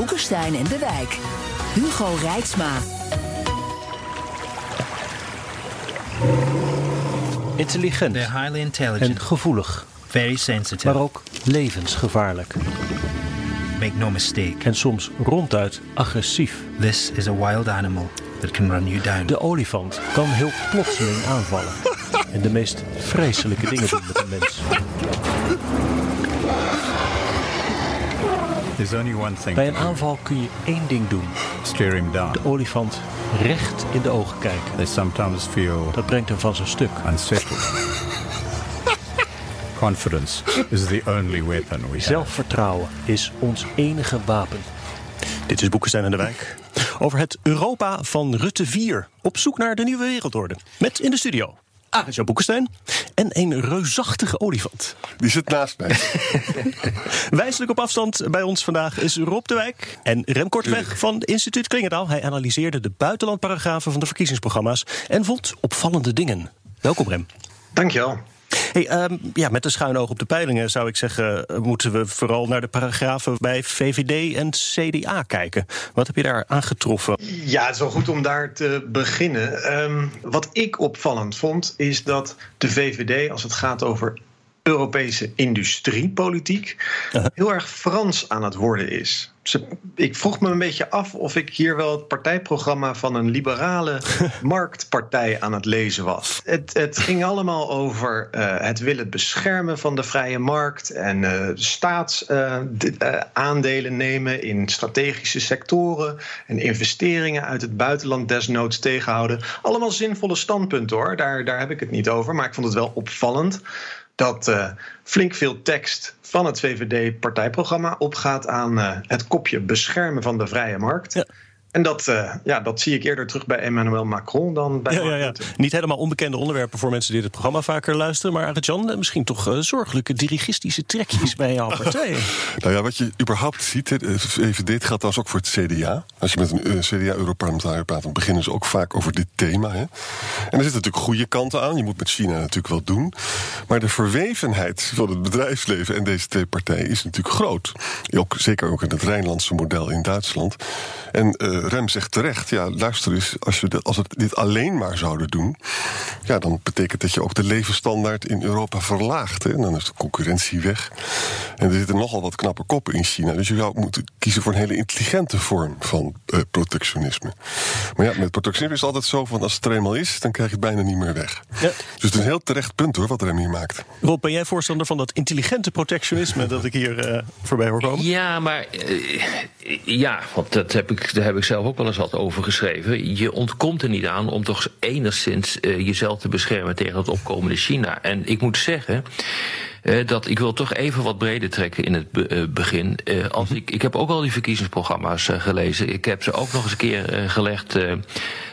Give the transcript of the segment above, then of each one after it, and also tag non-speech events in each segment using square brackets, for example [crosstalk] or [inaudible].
Boekenstein en de Wijk. Hugo Rijksma. Intelligent. They're highly intelligent. En gevoelig. Very sensitive. Maar ook levensgevaarlijk. Make no mistake. En soms ronduit agressief. This is a wild animal that can run you down. De olifant kan heel plotseling aanvallen. [laughs] en de meest vreselijke dingen doen met een mens. Only one thing. Bij een aanval kun je één ding doen. Him down. De olifant recht in de ogen kijken. They sometimes feel Dat brengt hem van zijn stuk. unsettled. [laughs] Confidence is the only weapon we have. Zelfvertrouwen is ons enige wapen. Dit is Boekenstein en de Wijk. Over het Europa van Rutte 4. Op zoek naar de nieuwe wereldorde. Met in de studio Arjan Boekenstein en een reusachtige olifant. Die zit naast mij. [laughs] Wijselijk op afstand bij ons vandaag is Rob de Wijk en Rem Korteweg van Instituut Klingendaal. Hij analyseerde de buitenlandparagrafen van de verkiezingsprogramma's en vond opvallende dingen. Welkom Rem. Dankjewel. Hey, ehm, ja, met een schuin oog op de peilingen zou ik zeggen, eh, moeten we vooral naar de paragrafen bij VVD en CDA kijken. Wat heb je daar aangetroffen? Ja, het is wel goed om daar te beginnen. Ehm, wat ik opvallend vond, is dat de VVD, als het gaat over Europese industriepolitiek, heel erg Frans aan het worden is. Ze, ik vroeg me een beetje af of ik hier wel het partijprogramma van een liberale [laughs] marktpartij aan het lezen was. Het, het ging allemaal over uh, het willen beschermen van de vrije markt en uh, staatsaandelen uh, nemen in strategische sectoren en investeringen uit het buitenland desnoods tegenhouden. Allemaal zinvolle standpunten hoor, daar, daar heb ik het niet over, maar ik vond het wel opvallend dat uh, flink veel tekst van het VVD-partijprogramma opgaat aan uh, het kopje beschermen van de vrije markt. Ja. En dat, uh, ja, dat zie ik eerder terug bij Emmanuel Macron dan bij. Ja, ja, ja. Niet helemaal onbekende onderwerpen voor mensen die het programma vaker luisteren. Maar Arjan, misschien toch uh, zorgelijke dirigistische trekjes bij jouw [laughs] partij. nou ja, wat je überhaupt ziet, de VVD gaat trouwens ook voor het CDA. Als je met een CDA-Europarlementariër praat, dan beginnen ze ook vaak over dit thema. Hè. En er zitten natuurlijk goede kanten aan. Je moet met China natuurlijk wel doen. Maar de verwevenheid van het bedrijfsleven en deze twee partijen is natuurlijk groot. Ook, zeker ook in het Rijnlandse model in Duitsland. En Rem zegt terecht, ja, luister eens, als we de, als we dit alleen maar zouden doen, ja, dan betekent dat je ook de levensstandaard in Europa verlaagt. Hè? En dan is de concurrentie weg. En er zitten nogal wat knappe koppen in China. Dus je zou moeten kiezen voor een hele intelligente vorm van uh, protectionisme. Maar ja, met protectionisme is het altijd zo van als het er eenmaal is, dan krijg je het bijna niet meer weg. Ja. Dus het is een heel terecht punt hoor, wat Rem hier maakt. Rob, ben jij voorstander van dat intelligente protectionisme dat ik hier uh, voorbij hoor komen? Ja, maar uh, ja, want dat heb ik, daar heb ik zelf ook wel eens wat over geschreven. Je ontkomt er niet aan om toch enigszins uh, jezelf te beschermen tegen het opkomende China. En ik moet zeggen. Uh, dat ik wil toch even wat breder trekken in het be uh, begin. Uh, als ik, ik heb ook al die verkiezingsprogramma's gelezen. Ik heb ze ook nog eens een keer gelegd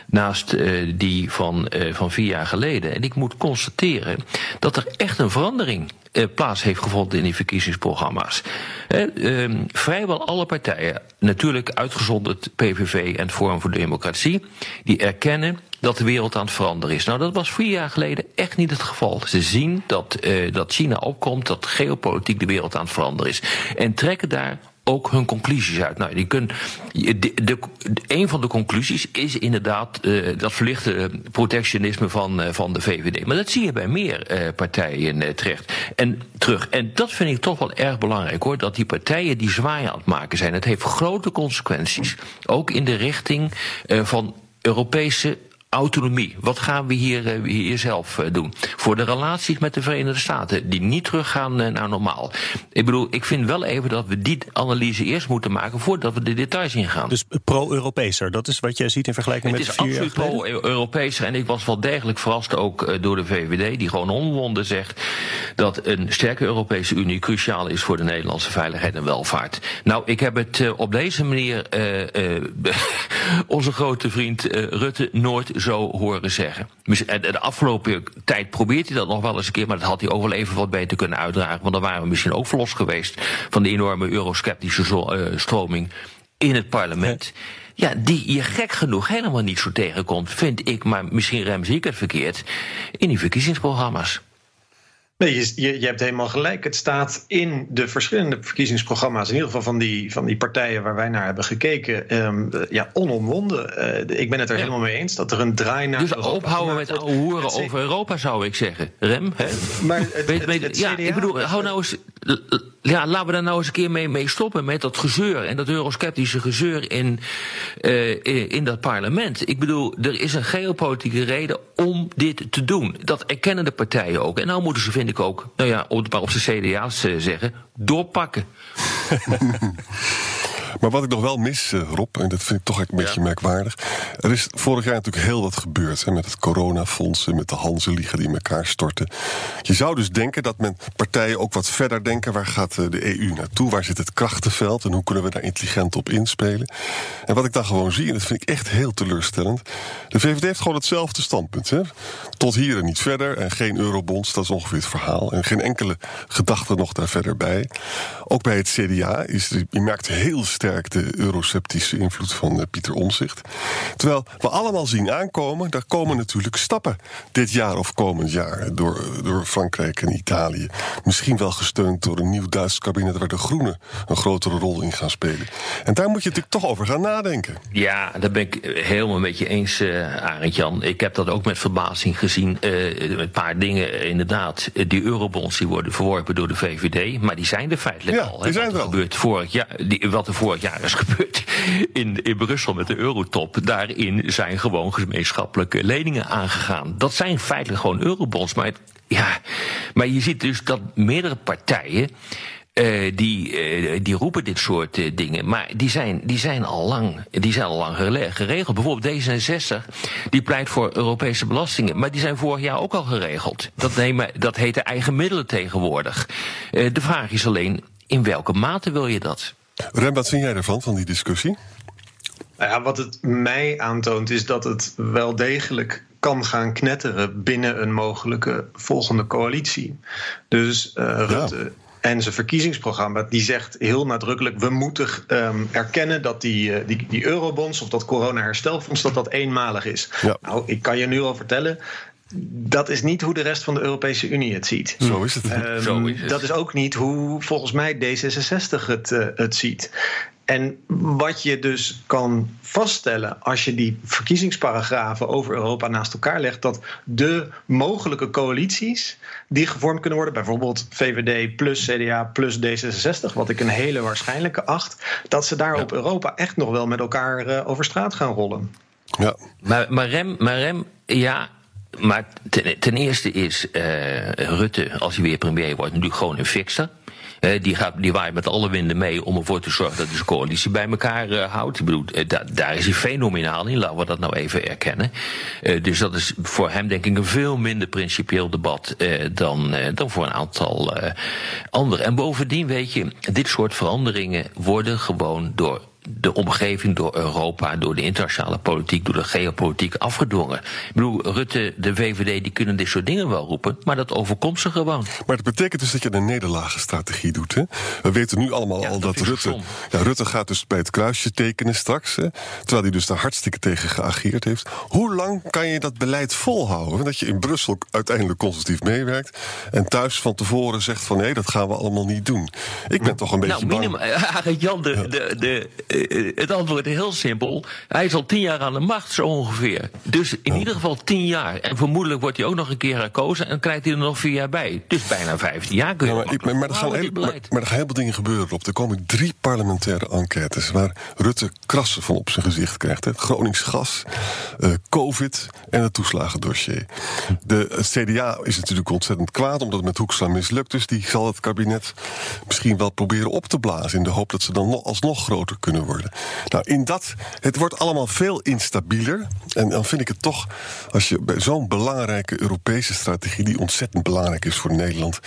naast die van, van vier jaar geleden. En ik moet constateren dat er echt een verandering plaats heeft gevonden in die verkiezingsprogramma's. Uh, vrijwel alle partijen, natuurlijk uitgezonderd PVV en Forum voor Democratie, die erkennen dat de wereld aan het veranderen is. Nou, dat was vier jaar geleden echt niet het geval. Ze zien dat, uh, dat China opkomt, dat geopolitiek de wereld aan het veranderen is. En trekken daar ook hun conclusies uit. Nou, die kunnen, de, een van de conclusies is inderdaad uh, dat verlichte protectionisme van, uh, van de VVD. Maar dat zie je bij meer uh, partijen terecht. En terug. En dat vind ik toch wel erg belangrijk hoor. Dat die partijen die zwaai aan het maken zijn. Het heeft grote consequenties. Ook in de richting van Europese Autonomie. Wat gaan we hier, eh, hier zelf eh, doen? Voor de relaties met de Verenigde Staten, die niet teruggaan eh, naar normaal. Ik bedoel, ik vind wel even dat we die analyse eerst moeten maken voordat we de details ingaan. Dus pro-Europeeser, dat is wat jij ziet in vergelijking Het met is vier jaar absoluut geleden? pro-Europees. En ik was wel degelijk verrast ook door de VVD, die gewoon onwonden zegt dat een sterke Europese Unie cruciaal is voor de Nederlandse veiligheid en welvaart. Nou, ik heb het op deze manier [laughs] onze grote vriend Rutte nooit zo horen zeggen. De afgelopen tijd probeert hij dat nog wel eens een keer, maar dat had hij ook wel even wat beter kunnen uitdragen. Want dan waren we misschien ook verlost geweest van de enorme eurosceptische eh, stroming in het parlement. Ja, die je gek genoeg helemaal niet zo tegenkomt, vind ik, maar misschien rem zie ik het verkeerd, in die verkiezingsprogramma's. Nee, je, je, je hebt helemaal gelijk. Het staat in de verschillende verkiezingsprogramma's, in ieder geval van die, van die partijen waar wij naar hebben gekeken, ehm, eh, ja, onomwonden. Eh, ik ben het er Ja. helemaal mee eens dat er een draai naar. Dus Europa ophouden met ouwe hoeren over Europa, zou ik zeggen. Rem, hè? Maar het, Weet- het- weet- het ja, CDA ik bedoel, hou nou eens. Ja, laten we daar nou eens een keer mee, mee stoppen met dat gezeur en dat eurosceptische gezeur in, eh, in, in dat parlement. Ik bedoel, er is een geopolitieke reden om dit te doen. Dat erkennen de partijen ook. En nou moeten ze, vind ik ook, nou ja, maar op zijn CDA's zeggen, doorpakken. [laughs] Maar wat ik nog wel mis, eh, Rob, en dat vind ik toch een beetje merkwaardig. Er is vorig jaar natuurlijk heel wat gebeurd. Hè, met het coronafonds en met de Hanzenliegen die in elkaar storten. Je zou dus denken dat men partijen ook wat verder denken. Waar gaat eh, de EU naartoe? Waar zit het krachtenveld? En hoe kunnen we daar intelligent op inspelen? En wat ik dan gewoon zie, en dat vind ik echt heel teleurstellend. De VVD heeft gewoon hetzelfde standpunt. Hè? Tot hier en niet verder. En geen eurobonds, dat is ongeveer het verhaal. En geen enkele gedachte nog daar verder bij. Ook bij het CDA is je merkt heel sterk de euroceptische invloed van eh, Pieter Omzicht. Terwijl we allemaal zien aankomen, daar komen natuurlijk stappen dit jaar of komend jaar door, door Frankrijk en Italië. Misschien wel gesteund door een nieuw Duits kabinet waar de Groenen een grotere rol in gaan spelen. En daar moet je natuurlijk toch over gaan nadenken. Ja, daar ben ik helemaal met je eens, eh Arend Jan. Ik heb dat ook met verbazing gezien. eh, een paar dingen, eh, inderdaad. Eh, Die eurobonds die worden verworpen door de VVD. Maar die zijn er feitelijk Ja, al. die zijn wat, er er al. gebeurt vorig jaar, die, wat er vorig jaar is gebeurd in, Brussel met de eurotop. Daarin zijn gewoon gemeenschappelijke leningen aangegaan. Dat zijn feitelijk gewoon eurobonds. Maar, ja, maar je ziet dus dat meerdere partijen. eh, die, eh, die roepen dit soort eh, dingen. Maar die zijn, die zijn al lang, die zijn al lang gere- geregeld. Bijvoorbeeld D66, die pleit voor Europese belastingen. Maar die zijn vorig jaar ook al geregeld. Dat, nemen, dat heet eigen middelen tegenwoordig. De vraag is alleen, in welke mate wil je dat? Rem, wat vind jij ervan, van die discussie? Nou ja, wat het mij aantoont is dat het wel degelijk kan gaan knetteren binnen een mogelijke volgende coalitie. Dus eh, Rutte en zijn verkiezingsprogramma die zegt heel nadrukkelijk: we moeten ehm, erkennen dat die, eh, die, die eurobonds of dat corona-herstelfonds dat dat eenmalig is. Ja. Nou, ik kan je nu al vertellen. Dat is niet hoe de rest van de Europese Unie het ziet. Zo is het. Ehm, Zo is het. Dat is ook niet hoe volgens mij D66 het, eh, het ziet. En wat je dus kan vaststellen als je die verkiezingsparagrafen over Europa naast elkaar legt, dat de mogelijke coalities die gevormd kunnen worden, bijvoorbeeld VVD plus CDA plus D66, wat ik een hele waarschijnlijke acht, dat ze daar op Europa echt nog wel met elkaar eh, over straat gaan rollen. Ja. Maar, maar, Rem, maar Rem, ja. Maar ten, eerste is eh, Rutte, als hij weer premier wordt, natuurlijk gewoon een fixer. Eh, die, gaat, die waait met alle winden mee om ervoor te zorgen dat hij zijn coalitie bij elkaar eh, houdt. Ik bedoel, da- daar is hij fenomenaal in, laten we dat nou even erkennen. Dus dat is voor hem denk ik een veel minder principieel debat dan, dan voor een aantal anderen. En bovendien weet je, dit soort veranderingen worden gewoon door de omgeving, door Europa, door de internationale politiek, door de geopolitiek afgedwongen. Ik bedoel, Rutte, de VVD, die kunnen dit soort dingen wel roepen, maar dat overkomt ze gewoon. Maar dat betekent dus dat je een nederlagenstrategie doet. Hè? We weten nu allemaal Ja, al dat Rutte. Ja, Rutte gaat dus bij het kruisje tekenen straks. Hè? Terwijl hij dus daar hartstikke tegen geageerd heeft. Hoe lang kan je dat beleid volhouden? Dat je in Brussel uiteindelijk constructief meewerkt. En thuis van tevoren zegt van nee, dat gaan we allemaal niet doen. Ik ben toch een beetje Nou, [laughs] Arend Jan, de, de, de, het antwoord is heel simpel. Hij is al tien jaar aan de macht, zo ongeveer. Dus in ieder geval tien jaar. En vermoedelijk wordt hij ook nog een keer herkozen en krijgt hij er nog vier jaar bij. Dus bijna vijftien jaar kun je Ja, maar, ik- maar, maar er gaan heel, maar, maar er gaan heel veel dingen gebeuren op. Er komen drie parlementaire enquêtes waar Rutte krassen van op zijn gezicht krijgt. Hè. Gronings gas, eh, COVID en het toeslagendossier. De CDA is natuurlijk ontzettend kwaad omdat het met Hoekstra mislukt. Dus die zal het kabinet misschien wel proberen op te blazen... in de hoop dat ze dan nog, alsnog groter kunnen worden. Nou, in dat, het wordt allemaal veel instabieler. En dan vind ik het toch, als je bij zo'n belangrijke Europese strategie... die ontzettend belangrijk is voor Nederland...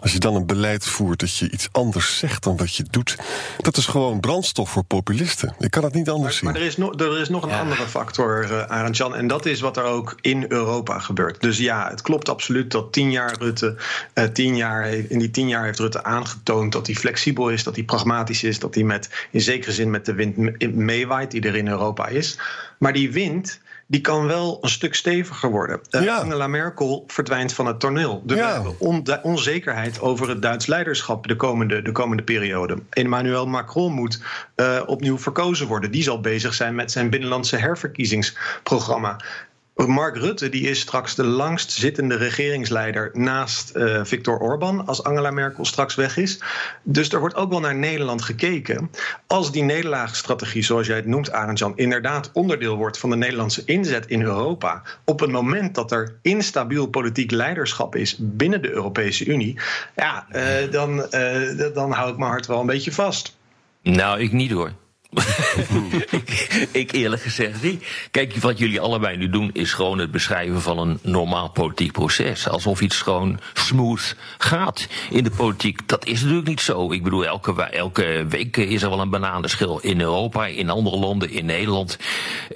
als je dan een beleid voert dat je iets anders zegt dan wat je doet... dat is gewoon brandstof voor populisten. Ik kan het niet anders zien. Maar er is, nog er is nog een andere factor, uh, Arend Jan. En dat is wat er ook in Europa gebeurt. Dus ja, het klopt absoluut dat tien jaar Rutte. Uh, tien jaar, in die tien jaar heeft Rutte aangetoond dat hij flexibel is, dat hij pragmatisch is, dat hij met, in zekere zin met de wind meewaait die er in Europa is. Maar die wind die kan wel een stuk steviger worden. Ja. Angela Merkel verdwijnt van het toneel. Dus ja. we hebben on onzekerheid over het Duits leiderschap de komende, de komende periode. Emmanuel Macron moet uh, opnieuw verkozen worden. Die zal bezig zijn met zijn binnenlandse herverkiezingsprogramma. Mark Rutte die is straks de langst zittende regeringsleider naast uh, Viktor Orban als Angela Merkel straks weg is. Dus er wordt ook wel naar Nederland gekeken. Als die nederlaagstrategie, zoals jij het noemt, Arendjan, inderdaad onderdeel wordt van de Nederlandse inzet in Europa. Op het moment dat er instabiel politiek leiderschap is binnen de Europese Unie, ja, uh, dan, uh, dan hou ik mijn hart wel een beetje vast. Nou, ik niet hoor. [laughs] ik, eerlijk gezegd niet. Kijk, wat jullie allebei nu doen is gewoon het beschrijven van een normaal politiek proces. Alsof iets gewoon smooth gaat in de politiek. Dat is natuurlijk niet zo. Ik bedoel, elke, elke week is er wel een bananenschil in Europa, in andere landen, in Nederland.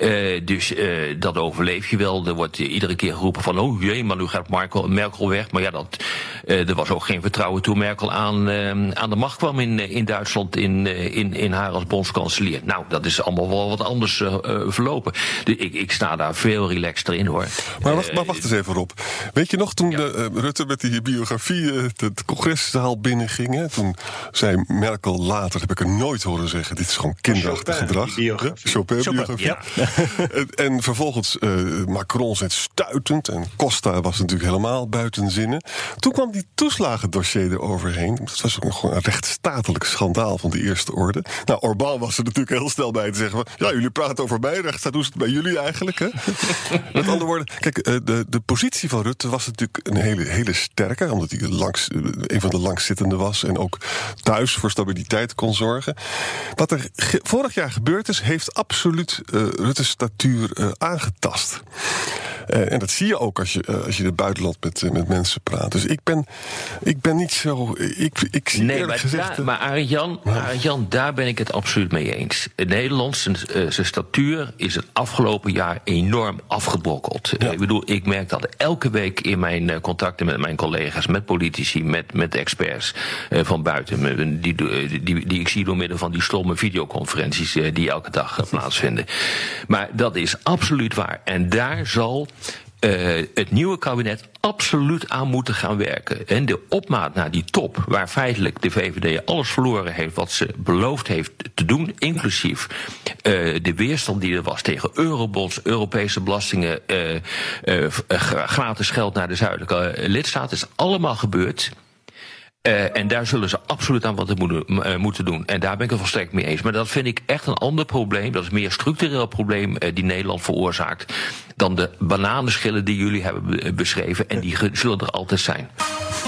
Uh, dus uh, dat overleef je wel. Er wordt iedere keer geroepen van, oh jee, maar nu gaat Merkel, weg. Maar ja, dat, uh, er was ook geen vertrouwen toen Merkel aan, aan de macht kwam in, in Duitsland, in, in, in haar als bondskanselier. Nou, dat is allemaal wel wat anders uh, verlopen. Dus ik, ik sta daar veel relaxter in hoor. Maar wacht, maar wacht eens even Rob. Weet je nog toen ja. de, uh, Rutte met die biografie uh, de, de congreszaal binnenging? Hè? Toen zei Merkel later, heb ik er nooit horen zeggen... dit is gewoon kinderachtig gedrag. Chopin-biografie. Ja. [laughs] en, en, vervolgens Macron zit stuitend... en Costa was natuurlijk helemaal buiten zinnen. Toen kwam die toeslagendossier eroverheen. Dat was ook nog gewoon een rechtsstatelijk schandaal van de eerste orde. Nou, Orbán was er natuurlijk heel snel bij te zeggen: van, ja, jullie praten over mij, rechtsstaat, hoe is het bij jullie eigenlijk? Hè? [laughs] Met andere woorden, kijk, de, de positie van Rutte was natuurlijk een hele, hele sterke, omdat hij langs, een van de langstzittende was en ook thuis voor stabiliteit kon zorgen. Wat er vorig jaar gebeurd is, heeft absoluut uh, Rutte's statuur uh, aangetast. Uh, en dat zie je ook als je, als je in het buitenland met, met mensen praat. Dus ik ben, ik ben niet zo. Ik, ik zie nee, maar, gezegd, daar, maar Arjan, Arjan, daar ben ik het absoluut mee eens. Nederland, zijn, uh, zijn statuur is het afgelopen jaar enorm afgebrokkeld. Ja. Uh, ik bedoel, ik merk dat elke week in mijn uh, contacten met mijn collega's, met politici, met, met experts van buiten, die, die, die, die, ik zie door middel van die stomme videoconferenties die elke dag plaatsvinden. Maar dat is absoluut waar. En daar zal uh, het nieuwe kabinet absoluut aan moeten gaan werken. En de opmaat naar die top, waar feitelijk de VVD alles verloren heeft wat ze beloofd heeft te doen, inclusief uh, de weerstand die er was tegen eurobonds, Europese belastingen, uh, gratis geld naar de zuidelijke lidstaten, is allemaal gebeurd. Uh, en daar zullen ze absoluut aan wat moeten, uh, moeten doen. En daar ben ik het volstrekt mee eens. Maar dat vind ik echt een ander probleem. Dat is meer structureel probleem uh, die Nederland veroorzaakt. dan de bananenschillen die jullie hebben beschreven. En die zullen er altijd zijn.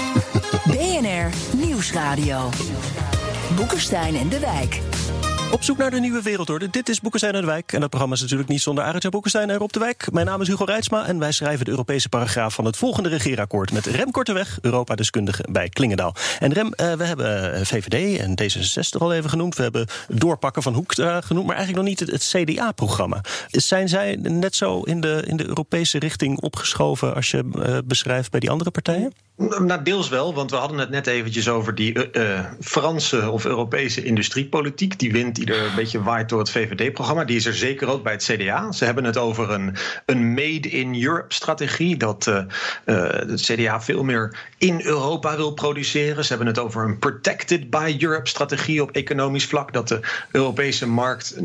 [laughs] BNR Nieuwsradio. Boekenstein en de Wijk. Op zoek naar de nieuwe wereldorde. Dit is Boekenstein en de Wijk. En dat programma is natuurlijk niet zonder Arend Boekenstein en Rob de Wijk. Mijn naam is Hugo Reitsma en wij schrijven de Europese paragraaf van het volgende regeerakkoord met Rem Korteweg, Europa-deskundige bij Klingendaal. En Rem, uh, we hebben VVD en D66 al even genoemd. We hebben doorpakken van Hoek uh, genoemd, maar eigenlijk nog niet het, CDA-programma. Zijn zij net zo in de, in de Europese richting opgeschoven als je beschrijft bij die andere partijen? Nou, deels wel, want we hadden het net eventjes over die uh, Franse of Europese industriepolitiek. Die wind die er een beetje waait door het VVD-programma. Die is er zeker ook bij het CDA. Ze hebben het over een, een Made in Europe-strategie. Dat uh, het CDA veel meer in Europa wil produceren. Ze hebben het over een Protected by Europe-strategie op economisch vlak. Dat de Europese markt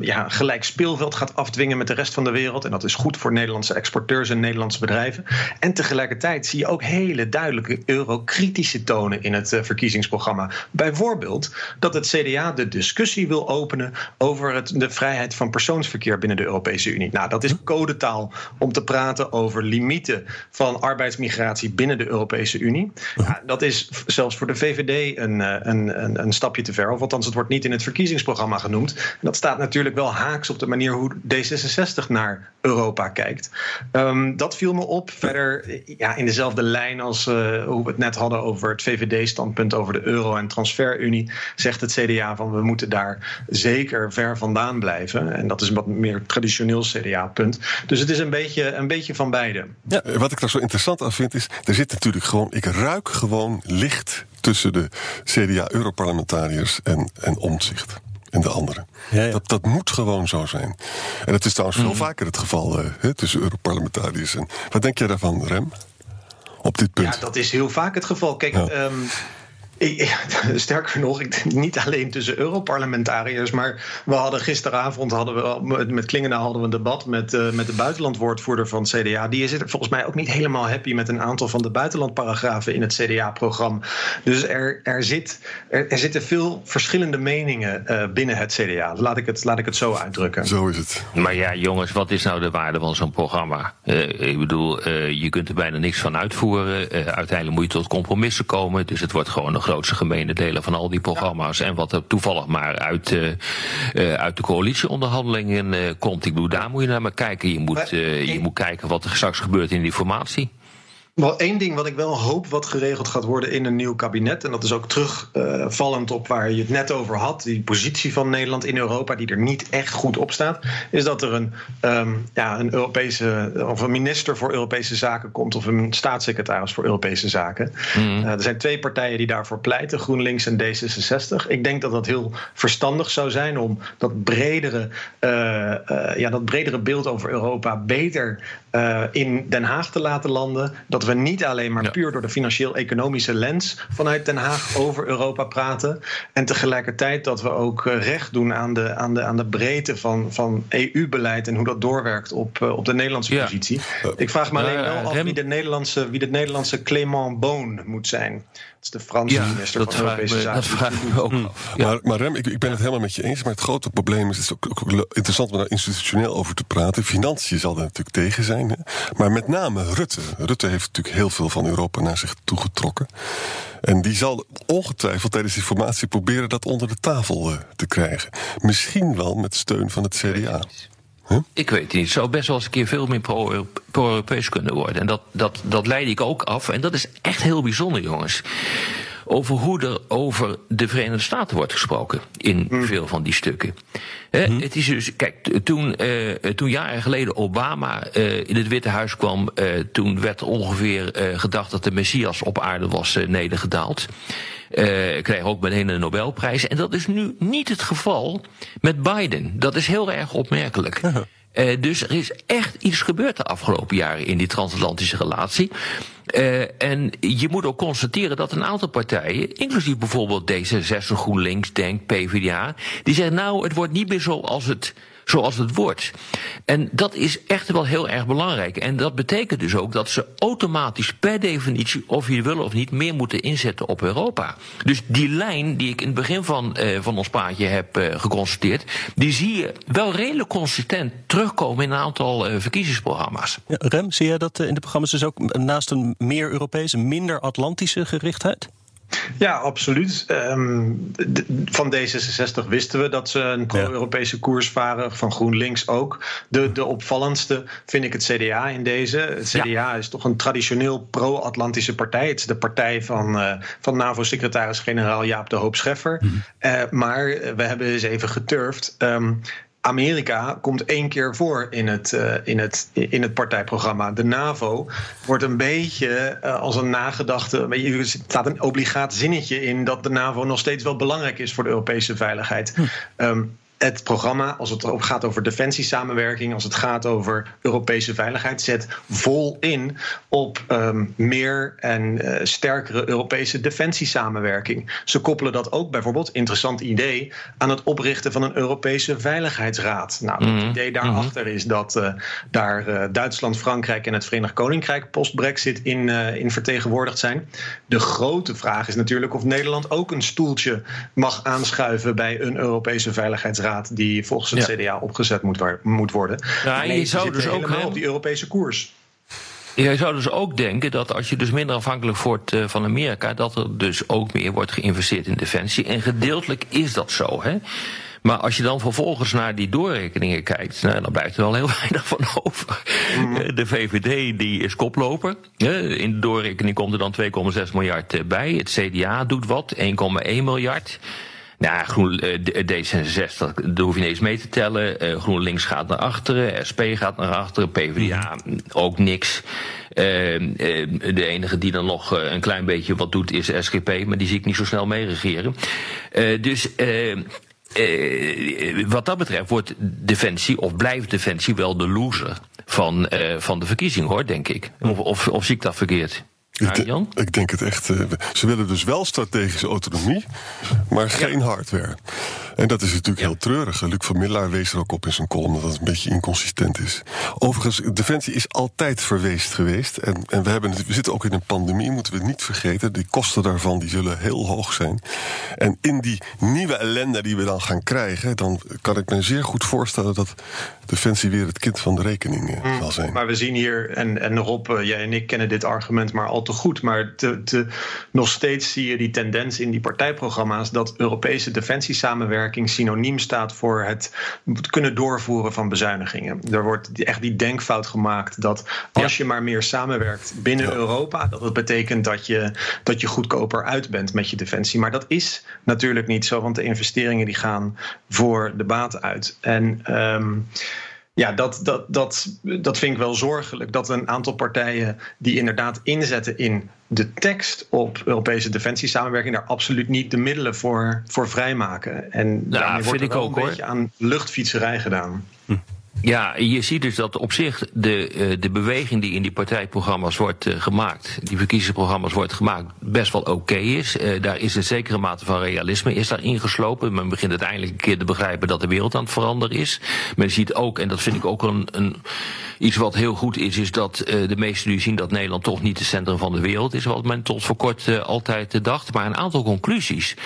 ja, gelijk speelveld gaat afdwingen met de rest van de wereld. En dat is goed voor Nederlandse exporteurs en Nederlandse bedrijven. En tegelijkertijd zie je ook hele duidelijke eurokritische tonen in het uh, verkiezingsprogramma. Bijvoorbeeld dat het CDA de discussie wil openen over het, de vrijheid van persoonsverkeer binnen de Europese Unie. Nou, dat is codetaal om te praten over limieten van arbeidsmigratie binnen de Europese Unie. Ja, dat is zelfs voor de VVD een, een, een, een stapje te ver. Of althans, het wordt niet in het verkiezingsprogramma genoemd. En dat staat natuurlijk wel haaks op de manier hoe D66 naar Europa kijkt. Um, dat viel me op. Verder ja, in dezelfde lijn als uh, hoe we het net hadden over het VVD-standpunt over de euro en transferunie, zegt het CDA van we moeten daar zeker ver vandaan blijven. En dat is een wat meer traditioneel CDA-punt. Dus het is een beetje, een beetje van beide. Ja, wat ik daar zo interessant aan vind is, er zit natuurlijk gewoon, ik ruik gewoon licht tussen de CDA-europarlementariërs en, en omzicht en de anderen. Ja, ja. Dat, dat moet gewoon zo zijn. En het is trouwens veel mm. vaker het geval uh, tussen Europarlementariërs. En wat denk jij daarvan, Rem? Op dit punt? Ja, dat is heel vaak het geval. Kijk, ja. um, ik, [laughs] sterker nog, ik, niet alleen tussen Europarlementariërs, maar we hadden gisteravond hadden we, met Klingendaal hadden we een debat met, uh, met de buitenlandwoordvoerder van het CDA. Die is volgens mij ook niet helemaal happy met een aantal van de buitenlandparagrafen in het CDA-programma. Dus er, er, zit, er, er, zitten veel verschillende meningen uh, binnen het CDA. Laat ik het, laat ik het zo uitdrukken. Zo is het. Maar ja, jongens, wat is nou de waarde van zo'n programma? Uh, ik bedoel, je kunt er bijna niks van uitvoeren. uiteindelijk moet je tot compromissen komen. Dus het wordt gewoon nog grootste gemene delen van al die programma's. En wat er toevallig maar uit, uh, uit de coalitieonderhandelingen uh, komt. Ik bedoel, daar moet je naar maar kijken. Je moet, je moet kijken wat er straks gebeurt in die formatie. Wel één ding wat ik wel hoop wat geregeld gaat worden in een nieuw kabinet. En dat is ook terugvallend uh, op waar je het net over had. Die positie van Nederland in Europa, die er niet echt goed op staat. Is dat er een, um, ja, een Europese of een minister voor Europese zaken komt. Of een staatssecretaris voor Europese zaken. Mm. Uh, er zijn twee partijen die daarvoor pleiten: GroenLinks en D66. Ik denk dat dat heel verstandig zou zijn om dat bredere, uh, ja, dat bredere beeld over Europa beter in Den Haag te laten landen. Dat we niet alleen maar ja. puur door de financieel-economische lens vanuit Den Haag over Europa praten. En tegelijkertijd dat we ook recht doen aan de, aan de, aan de breedte van, van EU-beleid en hoe dat doorwerkt op, op de Nederlandse ja. positie. Ik vraag me alleen wel af wie de Nederlandse, wie de Nederlandse Clément Boon moet zijn. Dat is de Franse ja, minister van Europese Zaken. Dat vraag ik me ook af. Ja. Maar, maar, Rem, ik, ik, ben het helemaal met je eens. Maar het grote probleem is, het is ook, ook interessant om daar institutioneel over te praten. Financiën zal er natuurlijk tegen zijn. Hè? Maar met name Rutte. Rutte heeft natuurlijk heel veel van Europa naar zich toegetrokken. En die zal ongetwijfeld tijdens die formatie proberen dat onder de tafel uh, te krijgen. Misschien wel met steun van het CDA. Ik weet niet. Het zou best wel eens een keer veel meer pro-Europees kunnen worden. En dat, dat, dat leid ik ook af. En dat is echt heel bijzonder, jongens. Over hoe er over de Verenigde Staten wordt gesproken in hmm. veel van die stukken. He, hmm. Het is dus, kijk, toen, uh, toen jaren geleden Obama uh, in het Witte Huis kwam, uh, toen werd ongeveer gedacht dat de Messias op aarde was nedergedaald. Uh, kreeg ook meteen een Nobelprijs. En dat is nu niet het geval met Biden. Dat is heel erg opmerkelijk. Uh, dus er is echt iets gebeurd de afgelopen jaren in die transatlantische relatie. Uh, en je moet ook constateren dat een aantal partijen, inclusief bijvoorbeeld D66, GroenLinks, Denk, PvdA, die zeggen nou, het wordt niet meer zoals het zoals het wordt. En dat is echt wel heel erg belangrijk. En dat betekent dus ook dat ze automatisch per definitie, of je wil of niet, meer moeten inzetten op Europa. Dus die lijn die ik in het begin van, uh, van ons praatje heb uh, geconstateerd, die zie je wel redelijk consistent terugkomen in een aantal uh, verkiezingsprogramma's. Rem, zie je dat in de programma's dus ook naast een meer Europese, minder Atlantische gerichtheid? Ja, absoluut. Um, van D66 wisten we dat ze een pro-Europese koers varen. Van GroenLinks ook. De, de opvallendste vind ik het CDA in deze. Het CDA ja. is toch een traditioneel pro-Atlantische partij. Het is de partij van, uh, van NAVO-secretaris-generaal Jaap de Hoop Scheffer. Mm -hmm. uh, maar we hebben eens even geturfd. Um, Amerika komt één keer voor in het, uh, in, het, in het partijprogramma. De NAVO wordt een beetje uh, als een nagedachte. Er staat een obligaat zinnetje in dat de NAVO nog steeds wel belangrijk is voor de Europese veiligheid. Hm. Um, het programma, als het gaat over defensiesamenwerking, als het gaat over Europese veiligheid, zet vol in op um, meer en uh, sterkere Europese defensiesamenwerking. Ze koppelen dat ook bijvoorbeeld, interessant idee, aan het oprichten van een Europese Veiligheidsraad. Nou, het Mhm. idee daarachter is dat uh, daar uh, Duitsland, Frankrijk en het Verenigd Koninkrijk post-Brexit in, in vertegenwoordigd zijn. De grote vraag is natuurlijk of Nederland ook een stoeltje mag aanschuiven bij een Europese Veiligheidsraad die volgens het Ja. CDA opgezet moet, waar- moet worden. Je nee, ze zou dus ook, helemaal op die Europese koers. Je zou dus ook denken dat als je dus minder afhankelijk wordt eh, van Amerika, dat er dus ook meer wordt geïnvesteerd in defensie. En gedeeltelijk is dat zo, hè. Maar als je dan vervolgens naar die doorrekeningen kijkt, nou, dan blijft er wel heel [laughs] weinig van over. Eh, De VVD die is koploper. In de doorrekening komt er dan 2,6 miljard eh, bij. Het CDA doet wat, 1,1 miljard. Nou, Groen, eh, D- D66, daar hoef je niet eens mee te tellen. Eh, GroenLinks gaat naar achteren, SP gaat naar achteren, PvdA ook niks. Eh, eh, de enige die dan nog eh, een klein beetje wat doet is SGP, maar die zie ik niet zo snel meeregeren. Eh, dus eh, eh, wat dat betreft wordt Defensie, of blijft Defensie wel de loser van, eh, van de verkiezing, hoor, denk ik. Of, of, of zie ik dat verkeerd? Ik, de- Jan? ik denk het echt. eh, ze willen dus wel strategische autonomie, maar geen hardware. En dat is natuurlijk heel treurig. Luc van Middelaar wees er ook op in zijn column dat dat een beetje inconsistent is. Overigens, Defensie is altijd verweest geweest. En, en we, hebben, het- we zitten ook in een pandemie, moeten we niet vergeten. Die kosten daarvan die zullen heel hoog zijn. En in die nieuwe ellende die we dan gaan krijgen, dan kan ik me zeer goed voorstellen dat Defensie weer het kind van de rekening eh, zal zijn. Maar we zien hier, en, en Rob, eh, jij en ik kennen dit argument maar al te goed. Maar te, te, nog steeds zie je die tendens in die partijprogramma's dat Europese defensiesamenwerking synoniem staat voor het kunnen doorvoeren van bezuinigingen. Er wordt echt die denkfout gemaakt dat als je maar meer samenwerkt binnen Europa, dat het betekent dat je, dat je goedkoper uit bent met je defensie. Maar dat is natuurlijk niet zo, want de investeringen die gaan voor de baat uit. En ehm, ja, dat, dat, dat, dat vind ik wel zorgelijk. Dat een aantal partijen die inderdaad inzetten in de tekst op Europese defensiesamenwerking, daar absoluut niet de middelen voor, voor vrijmaken. En daarmee vind wordt er ik wel ook, een hoor. beetje aan luchtfietserij gedaan. Ja, je ziet dus dat op zich de, eh, de beweging die in die partijprogramma's wordt eh, gemaakt, die verkiezingsprogramma's wordt gemaakt, best wel oké is. Eh, daar is een zekere mate van realisme is daar ingeslopen. Men begint uiteindelijk een keer te begrijpen dat de wereld aan het veranderen is. Men ziet ook, en dat vind ik ook een, een iets wat heel goed is, is dat de meesten nu zien dat Nederland toch niet het centrum van de wereld is, wat men tot voor kort altijd dacht. Maar een aantal conclusies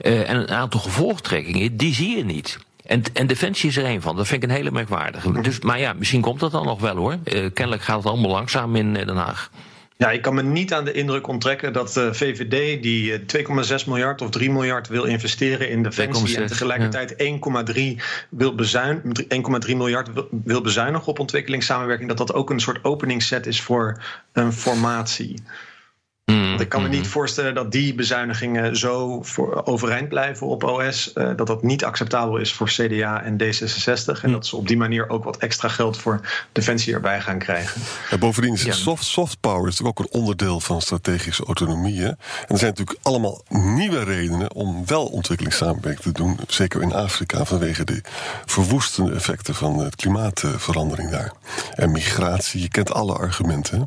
en een aantal gevolgtrekkingen, die zie je niet. En, en Defensie is er een van. Dat vind ik een hele merkwaardige. Dus, maar ja, misschien komt dat dan nog wel hoor. Eh, kennelijk gaat het allemaal langzaam in eh, Den Haag. Ja, ik kan me niet aan de indruk onttrekken dat de VVD die eh, 2,6 miljard of 3 miljard wil investeren in defensie 2,6, en tegelijkertijd 1,3 wil bezuin- 1,3 miljard wil- wil bezuinigen op ontwikkelingssamenwerking, dat dat ook een soort openingsset is voor een formatie. Want ik kan me niet voorstellen dat die bezuinigingen zo voor overeind blijven op OS. eh, dat dat niet acceptabel is voor CDA en D66. En dat ze op die manier ook wat extra geld voor defensie erbij gaan krijgen. En bovendien is Ja. soft, soft power is natuurlijk ook een onderdeel van strategische autonomie. Hè? En er zijn natuurlijk allemaal nieuwe redenen om wel ontwikkelingssamenwerking te doen. Zeker in Afrika vanwege de verwoestende effecten van de klimaatverandering daar. En migratie, je kent alle argumenten.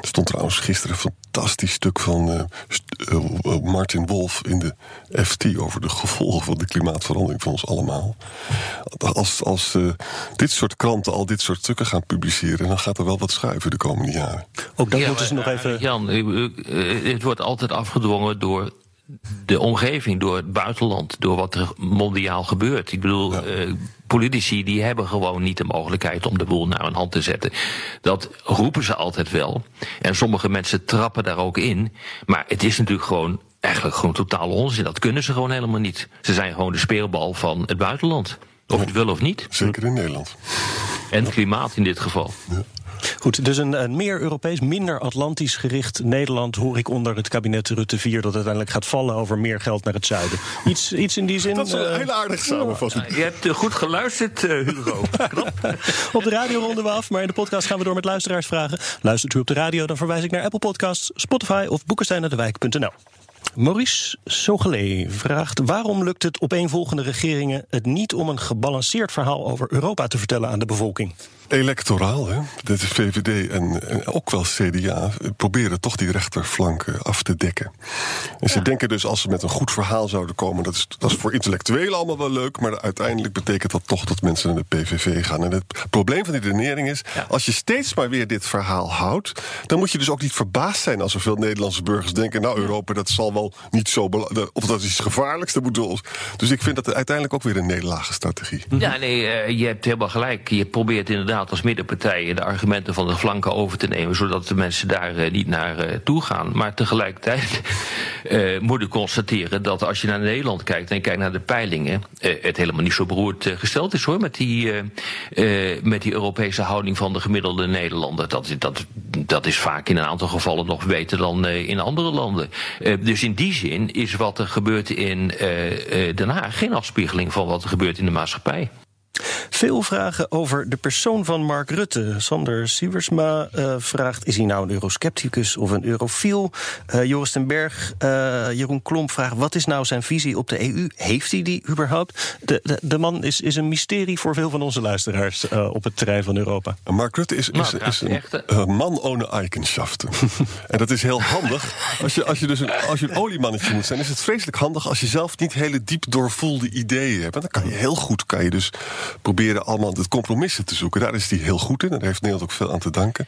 Er stond trouwens gisteren een fantastisch stuk van eh, st- eh, Martin Wolf in de FT over de gevolgen van de klimaatverandering voor ons allemaal. Als, als eh, dit soort kranten al dit soort stukken gaan publiceren, dan gaat er wel wat schuiven de komende jaren. Ook dat Ja, moeten ze nog eh, even... Jan, eh, eh, het wordt altijd afgedwongen door de omgeving, door het buitenland, door wat er mondiaal gebeurt. Ik bedoel, eh, politici die hebben gewoon niet de mogelijkheid om de boel naar hun hand te zetten. Dat roepen ze altijd wel. En sommige mensen trappen daar ook in. Maar het is natuurlijk gewoon eigenlijk gewoon totaal onzin. Dat kunnen ze gewoon helemaal niet. Ze zijn gewoon de speelbal van het buitenland. Of het wil of niet. Zeker in Nederland. En het klimaat in dit geval. Goed, dus een, een meer Europees, minder Atlantisch gericht Nederland hoor ik onder het kabinet Rutte 4 dat uiteindelijk gaat vallen over meer geld naar het zuiden. Iets, iets in die zin. Dat is wel eh, een hele aardige samenvatting. Je hebt eh, goed geluisterd, eh, Hugo. [laughs] Knap. Op de radio ronden we af, maar in de podcast gaan we door met luisteraarsvragen. Luistert u op de radio, dan verwijs ik naar Apple Podcasts, Spotify of boekensteinendewijk.nl. Maurice Sogelé vraagt: waarom lukt het opeenvolgende regeringen het niet om een gebalanceerd verhaal over Europa te vertellen aan de bevolking? Electoraal, hè? Dat is VVD en, en ook wel CDA proberen toch die rechterflanken af te dekken. En ze denken dus als ze met een goed verhaal zouden komen, dat is, dat is voor intellectuelen allemaal wel leuk, maar uiteindelijk betekent dat toch dat mensen naar de PVV gaan. En het probleem van die redenering is, als je steeds maar weer dit verhaal houdt, dan moet je dus ook niet verbaasd zijn als er veel Nederlandse burgers denken, nou Europa, dat zal wel niet zo belangrijk, of dat is iets gevaarlijks. Dat ons. Dus ik vind dat uiteindelijk ook weer een nederlagenstrategie. Ja, nee, eh, je hebt helemaal gelijk. Je probeert inderdaad als middenpartij de argumenten van de flanken over te nemen, zodat de mensen daar eh, niet naar eh, toe gaan. Maar tegelijkertijd [laughs] eh, moet ik constateren dat als je naar Nederland kijkt en kijkt naar de peilingen, het helemaal niet zo beroerd gesteld is hoor, met die, met die Europese houding van de gemiddelde Nederlander. Dat, dat, dat is vaak in een aantal gevallen nog beter dan in andere landen. Dus in die zin is wat er gebeurt in Den Haag geen afspiegeling van wat er gebeurt in de maatschappij. Veel vragen over de persoon van Mark Rutte. Sander Sieversma eh, vraagt: is hij nou een euroscepticus of een eurofiel? Eh, Joris den Berg, eh, Jeroen Klomp vraagt: wat is nou zijn visie op de EU? Heeft hij die überhaupt? De, de, de man is, is een mysterie voor veel van onze luisteraars eh, op het terrein van Europa. Mark Rutte is, is, Nou, is is een man ohne eigenschaften. [laughs] en dat is heel handig. Als je, als, je dus een, als je een oliemannetje moet zijn, is het vreselijk handig als je zelf niet hele diep doorvoelde ideeën hebt. En dan kan je heel goed kan je dus proberen allemaal het compromissen te zoeken. Daar is hij heel goed in daar heeft Nederland ook veel aan te danken.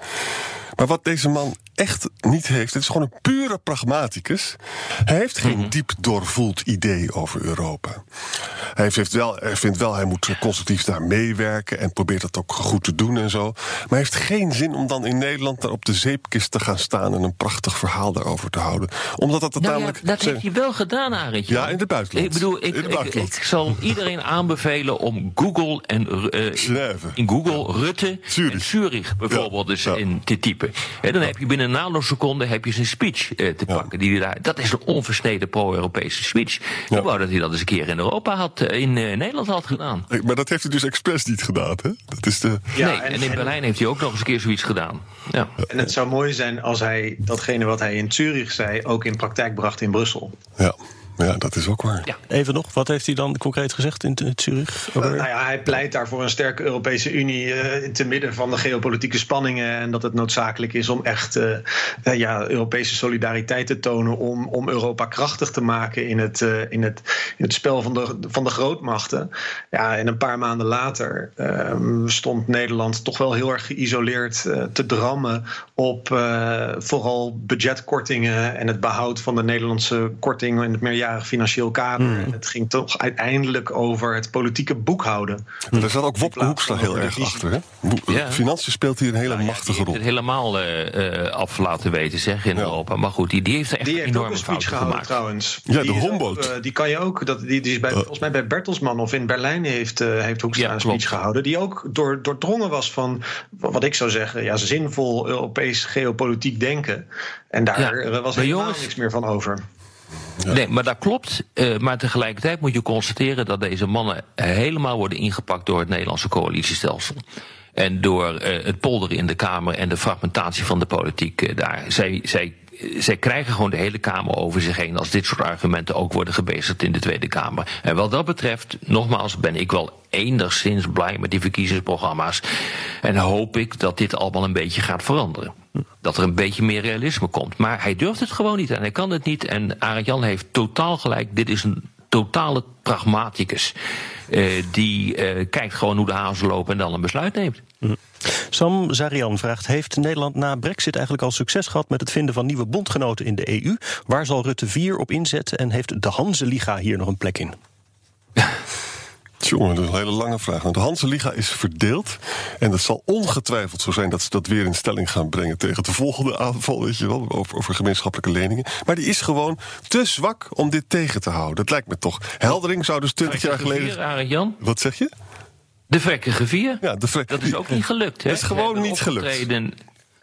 Maar wat deze man echt niet heeft, het is gewoon een pure pragmaticus. Hij heeft geen diep doorvoeld idee over Europa. Hij, heeft, heeft wel, hij vindt wel, hij moet constructief daar meewerken en probeert dat ook goed te doen en zo. Maar hij heeft geen zin om dan in Nederland daar op de zeepkist te gaan staan en een prachtig verhaal daarover te houden. Omdat dat, dat Nou ja, namelijk. dat zijn- heeft hij wel gedaan, Arendtje. Ja, in het buitenland. Ik bedoel, ik, ik, zal iedereen aanbevelen om Google en eh, Genève. in Google Rutte Zurich. en Zurich bijvoorbeeld ja. in te typen. En dan heb je binnen een nanoseconde heb je zijn speech eh, te pakken. Die hij daar, dat is een onversneden pro-Europese speech. Ja. Ik wou dat hij dat eens een keer in Europa had, eh, in eh, Nederland had gedaan. Maar dat heeft hij dus expres niet gedaan, hè? Dat is de. Ja, nee, en, in Berlijn heeft hij ook nog eens een keer zoiets gedaan. Ja. En het zou mooi zijn als hij datgene wat hij in Zurich zei ook in praktijk bracht in Brussel. Ja, ja dat is ook waar. Ja. Even nog, wat heeft hij dan concreet gezegd in, in Zurich? Nou ja, hij pleit daar voor een sterke Europese Unie eh, te midden van de geopolitieke spanningen. En dat het noodzakelijk is om echt eh, eh, ja, Europese solidariteit te tonen. Om, om Europa krachtig te maken in het, eh, in het, in het spel van de, van de grootmachten. Ja, en een paar maanden later ehm, stond Nederland toch wel heel erg geïsoleerd eh, te drammen op eh, vooral budgetkortingen en het behoud van de Nederlandse korting in het meerjarig financieel kader. Hmm. En het ging toch uiteindelijk over het politieke boekhouden. Maar daar zat ook Wopke Hoekstra heel de erg achter, hè? Ja. Financiën speelt hier een hele Nou ja, machtige die heeft rol. het helemaal eh, eh, af laten weten, zeg, in Ja. Europa. Maar goed, die, die heeft er echt Die een heeft ook enorme een speech fout gehouden gemaakt. trouwens. Ja, de Die Humboldt. eh, die kan je ook. Dat, die, die is bij, volgens mij bij Bertelsmann of in Berlijn heeft, eh heeft Hoekstra Ja, een klopt. speech gehouden. Die ook door, doordrongen was van wat ik zou zeggen, ja, zinvol Europees geopolitiek denken. En daar Ja, was helemaal jongens- niks meer van over. Nee, maar dat klopt. Eh, maar tegelijkertijd moet je constateren dat deze mannen helemaal worden ingepakt door het Nederlandse coalitiestelsel. En door eh, het polderen in de Kamer en de fragmentatie van de politiek eh, daar. Zij, zij, zij krijgen gewoon de hele Kamer over zich heen als dit soort argumenten ook worden gebezigd in de Tweede Kamer. En wat dat betreft, nogmaals, ben ik wel enigszins blij met die verkiezingsprogramma's. En hoop ik dat dit allemaal een beetje gaat veranderen. Dat er een beetje meer realisme komt. Maar hij durft het gewoon niet en hij kan het niet. En Arend Jan heeft totaal gelijk. Dit is een totale pragmaticus. Eh, die eh, kijkt gewoon hoe de hazen lopen en dan een besluit neemt. Sam Zarian vraagt: Heeft Nederland na Brexit eigenlijk al succes gehad met het vinden van nieuwe bondgenoten in de EU? Waar zal Rutte 4 op inzetten en heeft de Hanse-Liga hier nog een plek in? Jongen, dat is een hele lange vraag. Want de Hanse Liga is verdeeld. En het zal ongetwijfeld zo zijn dat ze dat weer in stelling gaan brengen tegen de volgende aanval, weet je wel, over, over gemeenschappelijke leningen. Maar die is gewoon te zwak om dit tegen te houden. Dat lijkt me toch. Heldering zou dus 20 jaar geleden. Wat zeg je? De vrekkige vier. Ja, de Dat is ook niet gelukt. Hè? Dat is gewoon niet gelukt.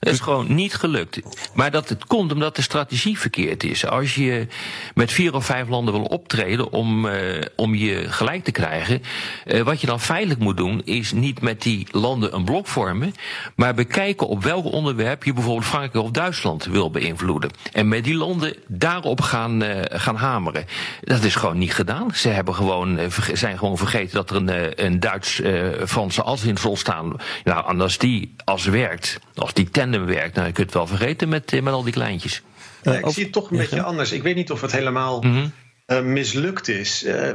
Het is gewoon niet gelukt. Maar dat het komt omdat de strategie verkeerd is. Als je met vier of vijf landen wil optreden om, uh, om je gelijk te krijgen, uh, wat je dan feitelijk moet doen, is niet met die landen een blok vormen, maar bekijken op welk onderwerp je bijvoorbeeld Frankrijk of Duitsland wil beïnvloeden. En met die landen daarop gaan, uh, gaan hameren. Dat is gewoon niet gedaan. Ze hebben gewoon, zijn gewoon vergeten dat er een, een Duits-Franse as in zal staan. Nou, anders die as werkt, als die tandem werkt, nou, je kunt het wel vergeten met, met al die kleintjes. Ja, ik zie het toch een beetje anders. Ik weet niet of het helemaal mm -hmm. uh, mislukt is. Uh,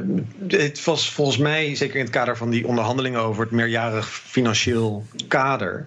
het was volgens mij, zeker in het kader van die onderhandelingen over het meerjarig financieel kader,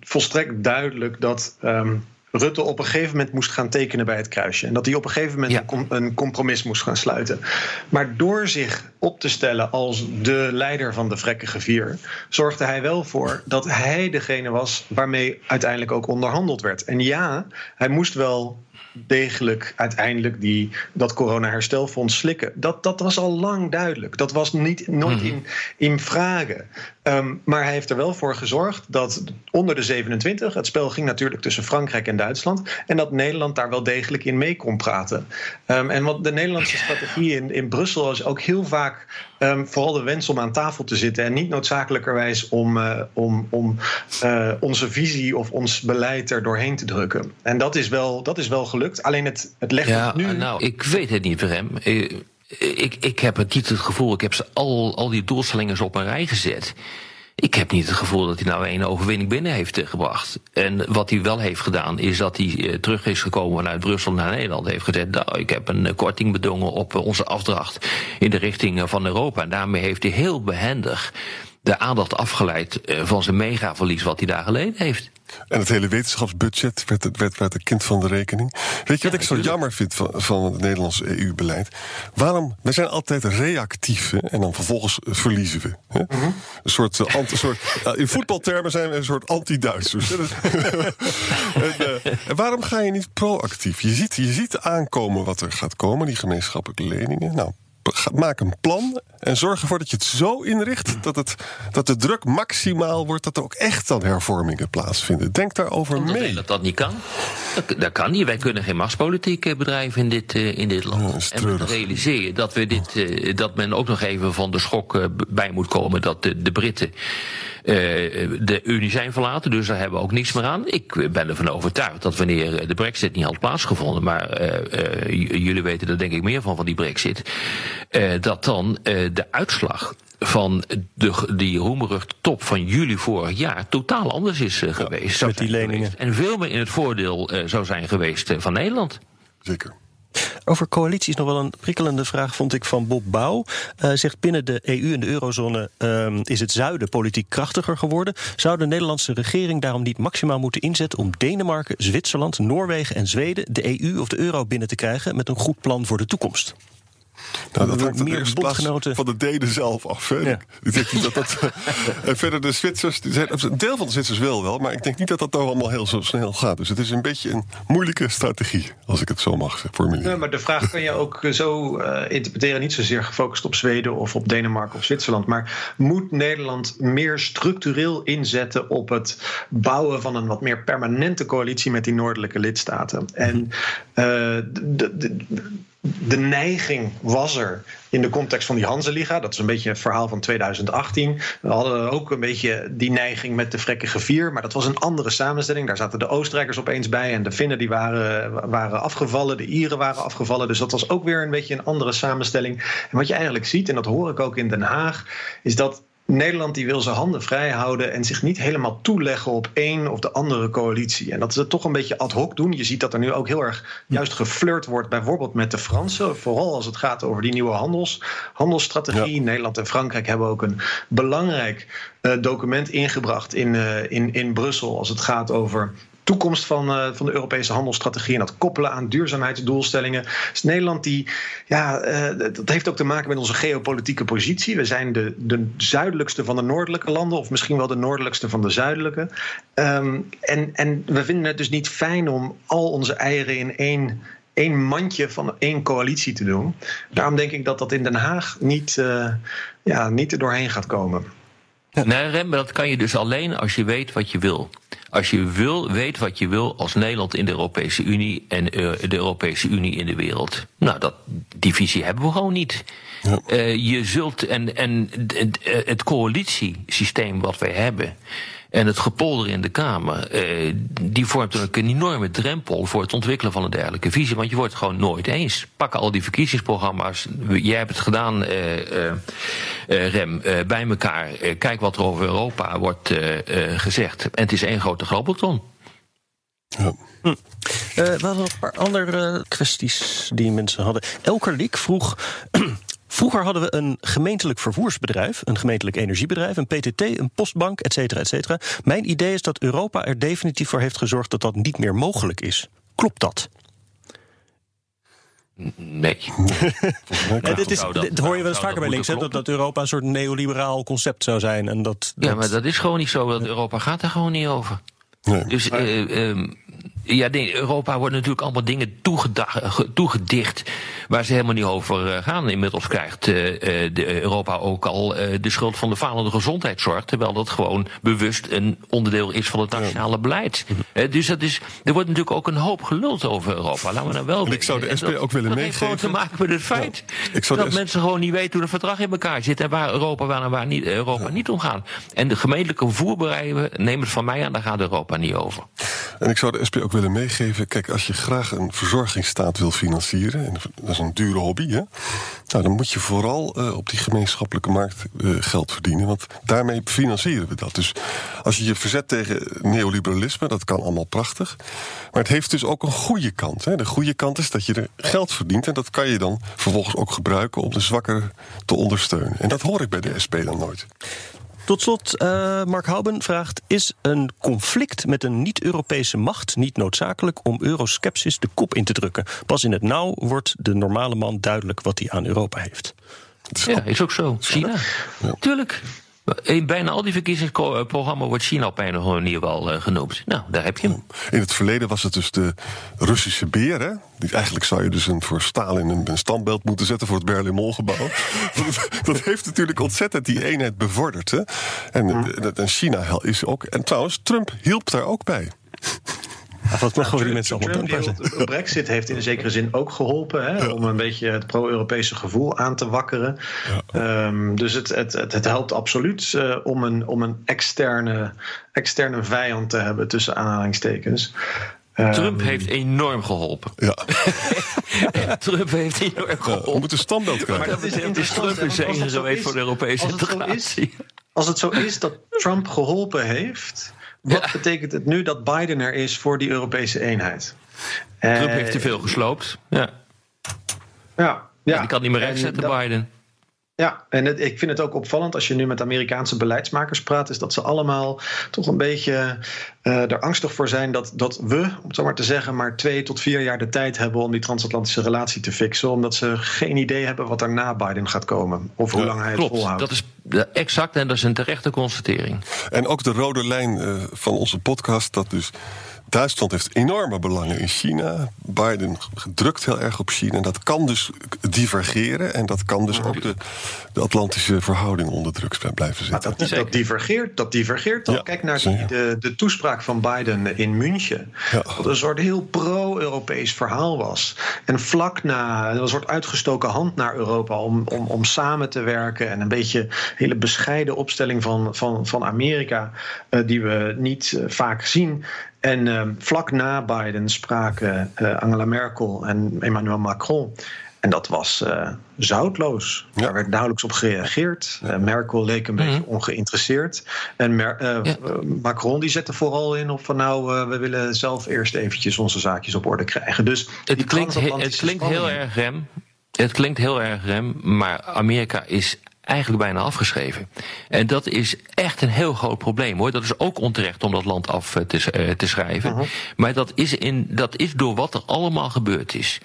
volstrekt duidelijk dat. Um, Rutte op een gegeven moment moest gaan tekenen bij het kruisje. En dat hij op een gegeven moment ja. een, com een, compromis moest gaan sluiten. Maar door zich op te stellen als de leider van de vrekkige vier, zorgde hij wel voor dat hij degene was waarmee uiteindelijk ook onderhandeld werd. En ja, hij moest wel degelijk uiteindelijk die, dat corona-herstelfonds slikken. Dat, dat was al lang duidelijk. Dat was niet, nooit in, in vragen. Um, maar hij heeft er wel voor gezorgd dat onder de 27, het spel ging natuurlijk tussen Frankrijk en Duitsland, en dat Nederland daar wel degelijk in mee kon praten. Um, en wat de Nederlandse strategie in, in Brussel is ook heel vaak um, vooral de wens om aan tafel te zitten en niet noodzakelijkerwijs om, uh, om, om uh, onze visie of ons beleid er doorheen te drukken. En dat is wel, dat is wel gelukt. Alleen het, het legt ja, het nu. Nou, ik weet het niet, Rem. Ik, ik heb het niet het gevoel, ik heb ze al, al die doelstellingen op een rij gezet. Ik heb niet het gevoel dat hij nou een overwinning binnen heeft gebracht. En wat hij wel heeft gedaan, is dat hij uh, terug is gekomen vanuit Brussel naar Nederland. Heeft gezegd, nou, ik heb een uh, korting bedongen op uh, onze afdracht in de richting van Europa. En daarmee heeft hij heel behendig de aandacht afgeleid van zijn megaverlies wat hij daar geleden heeft. En het hele wetenschapsbudget werd, werd, werd een kind van de rekening. Weet je wat ik zo jammer vind van, van het Nederlandse EU-beleid? Waarom? We zijn altijd reactief hè? en dan vervolgens verliezen we. Hè? Mm -hmm. Een soort, uh, anti, soort uh, in voetbaltermen zijn we een soort anti-Duitsers. [laughs] en, uh, en waarom ga je niet proactief? Je ziet, je ziet aankomen wat er gaat komen, die gemeenschappelijke leningen. Nou, maak een plan en zorg ervoor dat je het zo inricht dat, het, dat de druk maximaal wordt, dat er ook echt dan hervormingen plaatsvinden. Denk daarover Omdat mee. Dat dat niet kan. Dat, dat, kan niet. Wij kunnen geen machtspolitiek bedrijven in dit, uh, in dit land. Ja, en we realiseren dat, we dit, uh, dat men ook nog even van de schok bij moet komen dat de, de Britten de Unie zijn verlaten. Dus daar hebben we ook niets meer aan. Ik ben ervan overtuigd dat wanneer de brexit niet had plaatsgevonden, maar jullie weten er denk ik meer van, van die brexit, dat dan de uitslag van de, die roemerig top van juli vorig jaar totaal anders is uh, geweest. Ja, met die leningen. Geweest. En veel meer in het voordeel uh, zou zijn geweest uh, van Nederland. Zeker. Over coalities nog wel een prikkelende vraag, vond ik van Bob Bouw. Uh, zegt binnen de EU en de eurozone uh, is het zuiden politiek krachtiger geworden. Zou de Nederlandse regering daarom niet maximaal moeten inzetten om Denemarken, Zwitserland, Noorwegen en Zweden de EU of de euro binnen te krijgen met een goed plan voor de toekomst? Nou, dat hangt meer bondgenoten van de Denen zelf af. Hè? Ja. Ik denk niet dat dat. [laughs] en verder de Zwitsers. Een deel van de Zwitsers wil wel, maar ik denk niet dat dat nou allemaal heel zo snel gaat. Dus het is een beetje een moeilijke strategie, als ik het zo mag formuleren. Ja, maar de vraag kan je ook zo uh, interpreteren, niet zozeer gefocust op Zweden of op Denemarken of Zwitserland. Maar moet Nederland meer structureel inzetten op het bouwen van een wat meer permanente coalitie met die noordelijke lidstaten? En uh, de, neiging was er in de context van die Hanse-liga. Dat is een beetje het verhaal van 2018. We hadden ook een beetje die neiging met de vrekkige vier. Maar dat was een andere samenstelling. Daar zaten de Oostenrijkers opeens bij. En de Finnen die waren, waren afgevallen. De Ieren waren afgevallen. Dus dat was ook weer een beetje een andere samenstelling. En wat je eigenlijk ziet, en dat hoor ik ook in Den Haag... is dat Nederland die wil zijn handen vrij houden en zich niet helemaal toeleggen op één of de andere coalitie. En dat ze het toch een beetje ad hoc doen. Je ziet dat er nu ook heel erg juist geflirt wordt, bijvoorbeeld met de Fransen. Vooral als het gaat over die nieuwe handels, handelsstrategie. Ja. Nederland en Frankrijk hebben ook een belangrijk uh, document ingebracht in, uh, in, in Brussel als het gaat over toekomst van, uh, van de Europese handelsstrategie en dat koppelen aan duurzaamheidsdoelstellingen. Dus Nederland, die, ja, uh, dat heeft ook te maken met onze geopolitieke positie. We zijn de, de zuidelijkste van de noordelijke landen, of misschien wel de noordelijkste van de zuidelijke. Um, en, en we vinden het dus niet fijn om al onze eieren in één één mandje van één coalitie te doen. Daarom denk ik dat dat in Den Haag niet, uh, ja, niet er doorheen gaat komen. Nee, Rem, dat kan je dus alleen als je weet wat je wil. Als je wil, weet wat je wil als Nederland in de Europese Unie en eh, de Europese Unie in de wereld. Nou, dat, die visie hebben we gewoon niet. Eh, je zult, en, en het, het coalitiesysteem wat wij hebben. En het gepolder in de Kamer, eh, die vormt ook een enorme drempel voor het ontwikkelen van een dergelijke visie. Want je wordt het gewoon nooit eens. Pak al die verkiezingsprogramma's. Jij hebt het gedaan, eh, eh, eh, Rem, eh, bij elkaar. Eh, kijk wat er over Europa wordt eh, eh, gezegd. En het is één grote grabbelton. Ja. Hm. Eh, we hadden nog een paar andere kwesties die mensen hadden. Elker Liek vroeg. [clears throat] Vroeger hadden we een gemeentelijk vervoersbedrijf, een gemeentelijk energiebedrijf, een PTT, een postbank, et cetera, et cetera. Mijn idee is dat Europa er definitief voor heeft gezorgd dat dat niet meer mogelijk is. Klopt dat? Nee. [laughs] Nee, dit, is, dat- dit hoor je wel eens zou vaker bij dat links, hè, dat, dat Europa een soort neoliberaal concept zou zijn. En dat, Ja, dat- maar dat is gewoon niet zo. Want Europa gaat daar gewoon niet over. Nee. Dus eh, ehm, ja, Europa wordt natuurlijk allemaal dingen ge- toegedicht waar ze helemaal niet over eh, gaan. Inmiddels krijgt eh, eh, Europa ook al eh, de schuld van de falende gezondheidszorg, terwijl dat gewoon bewust een onderdeel is van het nationale beleid. Eh, dus dat is, er wordt natuurlijk ook een hoop geluld over Europa. Laten we nou wel En ik zou de. SP dat- ook willen dat heeft gewoon te meegeven. maken met het feit dat mensen gewoon niet weten hoe het verdrag in elkaar zit en waar Europa wel en waar niet, Europa niet om gaat. En de gemeentelijke vervoerbedrijven, neem het van mij aan, daar gaat Europa niet over. En ik zou de SP ook willen meegeven. Kijk, als je graag een verzorgingsstaat wil financieren. En dat is een dure hobby, hè? Nou, dan moet je vooral eh, op die gemeenschappelijke markt eh, geld verdienen. Want daarmee financieren we dat. Dus als je je verzet tegen neoliberalisme, dat kan allemaal prachtig. Maar het heeft dus ook een goede kant. Hè? De goede kant is dat je er geld verdient. En dat kan je dan vervolgens ook gebruiken om de zwakker te ondersteunen. En dat hoor ik bij de SP dan nooit. Tot slot, eh, Mark Houben vraagt: Is een conflict met een niet-Europese macht niet noodzakelijk om euroskepsis de kop in te drukken? Pas in het nauw wordt de normale man duidelijk wat hij aan Europa heeft. Ja, is ook zo. China. Tuurlijk. In bijna al die verkiezingsprogramma's wordt China op een of andere manier wel eh, genoemd. Nou, daar heb je hem. In het verleden was het dus de Russische beer. Hè? Die, eigenlijk zou je dus een, voor Stalin een, een standbeeld moeten zetten voor het Berlaymont-gebouw. dat, [laughs] [laughs] dat heeft natuurlijk ontzettend die eenheid bevorderd. Hè? En, eh, en China is ook. En trouwens, Trump hielp daar ook bij. Ja, wat mogen die mensen allemaal de Brexit heeft in zekere zin ook geholpen hè, om een beetje het pro-Europese gevoel aan te wakkeren. Ehm, dus het, het, het, het helpt absoluut eh, om een, om een externe, externe vijand te hebben, tussen aanhalingstekens. Ehm, Trump heeft enorm geholpen. Ja, [laughs] Trump heeft enorm we geholpen. moeten standbeeld krijgen. Maar dat is Het is Trump zegen zo geweest is- voor de Europese als het zo is- integratie. Als het zo is dat Trump geholpen heeft, wat Ja. betekent het nu dat Biden er is voor die Europese eenheid? Trump Eh, heeft te veel gesloopt. Ja. Ja, ja. Die kan niet meer En rechtzetten, dat- Biden. Ja, en het, ik vind het ook opvallend als je nu met Amerikaanse beleidsmakers praat, is dat ze allemaal toch een beetje eh, er angstig voor zijn dat, dat we, om het zo maar te zeggen, maar twee tot vier jaar de tijd hebben om die transatlantische relatie te fixen, omdat ze geen idee hebben wat er na Biden gaat komen of hoe Ja, lang hij het volhoudt. dat is exact en dat is een terechte constatering. En ook de rode lijn eh, van onze podcast, dat dus Duitsland heeft enorme belangen in China. Biden drukt heel erg op China. En dat kan dus divergeren. En dat kan dus ook de, de Atlantische verhouding onder druk blijven Maar zitten. dat, dat divergeert, dat divergeert al. Ja, Kijk naar die, de, de toespraak van Biden in München. Ja. Dat een soort heel pro-Europees verhaal was. En vlak na, een soort uitgestoken hand naar Europa om, om, om samen te werken. En een beetje hele bescheiden opstelling van, van, van Amerika, eh, die we niet eh, vaak zien. En eh, vlak na Biden spraken eh, Angela Merkel en Emmanuel Macron. En dat was eh, zoutloos. Ja. Daar werd nauwelijks op gereageerd. Eh, Merkel leek een beetje ongeïnteresseerd. En Mer- Ja. Macron die zette vooral in op van nou, we willen zelf eerst eventjes onze zaakjes op orde krijgen. Dus Het klinkt, he- het klinkt heel erg rem. Het klinkt heel erg rem, maar Amerika is eigenlijk bijna afgeschreven. En dat is echt een heel groot probleem hoor. Dat is ook onterecht om dat land af eh, te, eh, te schrijven. Mhm. Maar dat is, in, dat is door wat er allemaal gebeurd is.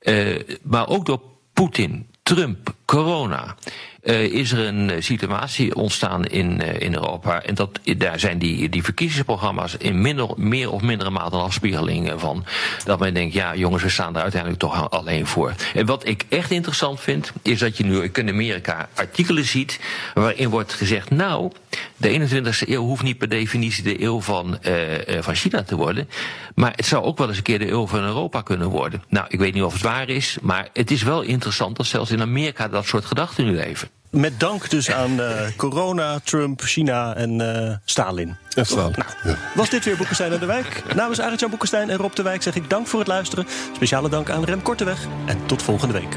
Eh, maar ook door Poetin, Trump, corona. Eh, is er een eh, situatie ontstaan in, eh, in Europa. En dat, daar zijn die, die verkiezingsprogramma's in minder, meer of mindere mate een afspiegeling van. Dat men denkt, ja jongens, we staan er uiteindelijk toch alleen voor. En wat ik echt interessant vind, is dat je nu in Amerika artikelen ziet waarin wordt gezegd, nou, De 21ste eeuw hoeft niet per definitie de eeuw van, uh, van China te worden. Maar het zou ook wel eens een keer de eeuw van Europa kunnen worden. Nou, ik weet niet of het waar is, maar het is wel interessant dat zelfs in Amerika dat soort gedachten nu leven. Met dank dus aan uh, corona, Trump, China en uh, Stalin. En Stalin. Nou, ja. Was dit weer Boekenstein en de Wijk? Namens Arend-Jan Boekenstein en Rob de Wijk zeg ik dank voor het luisteren. Speciale dank aan Rem Korteweg. En tot volgende week.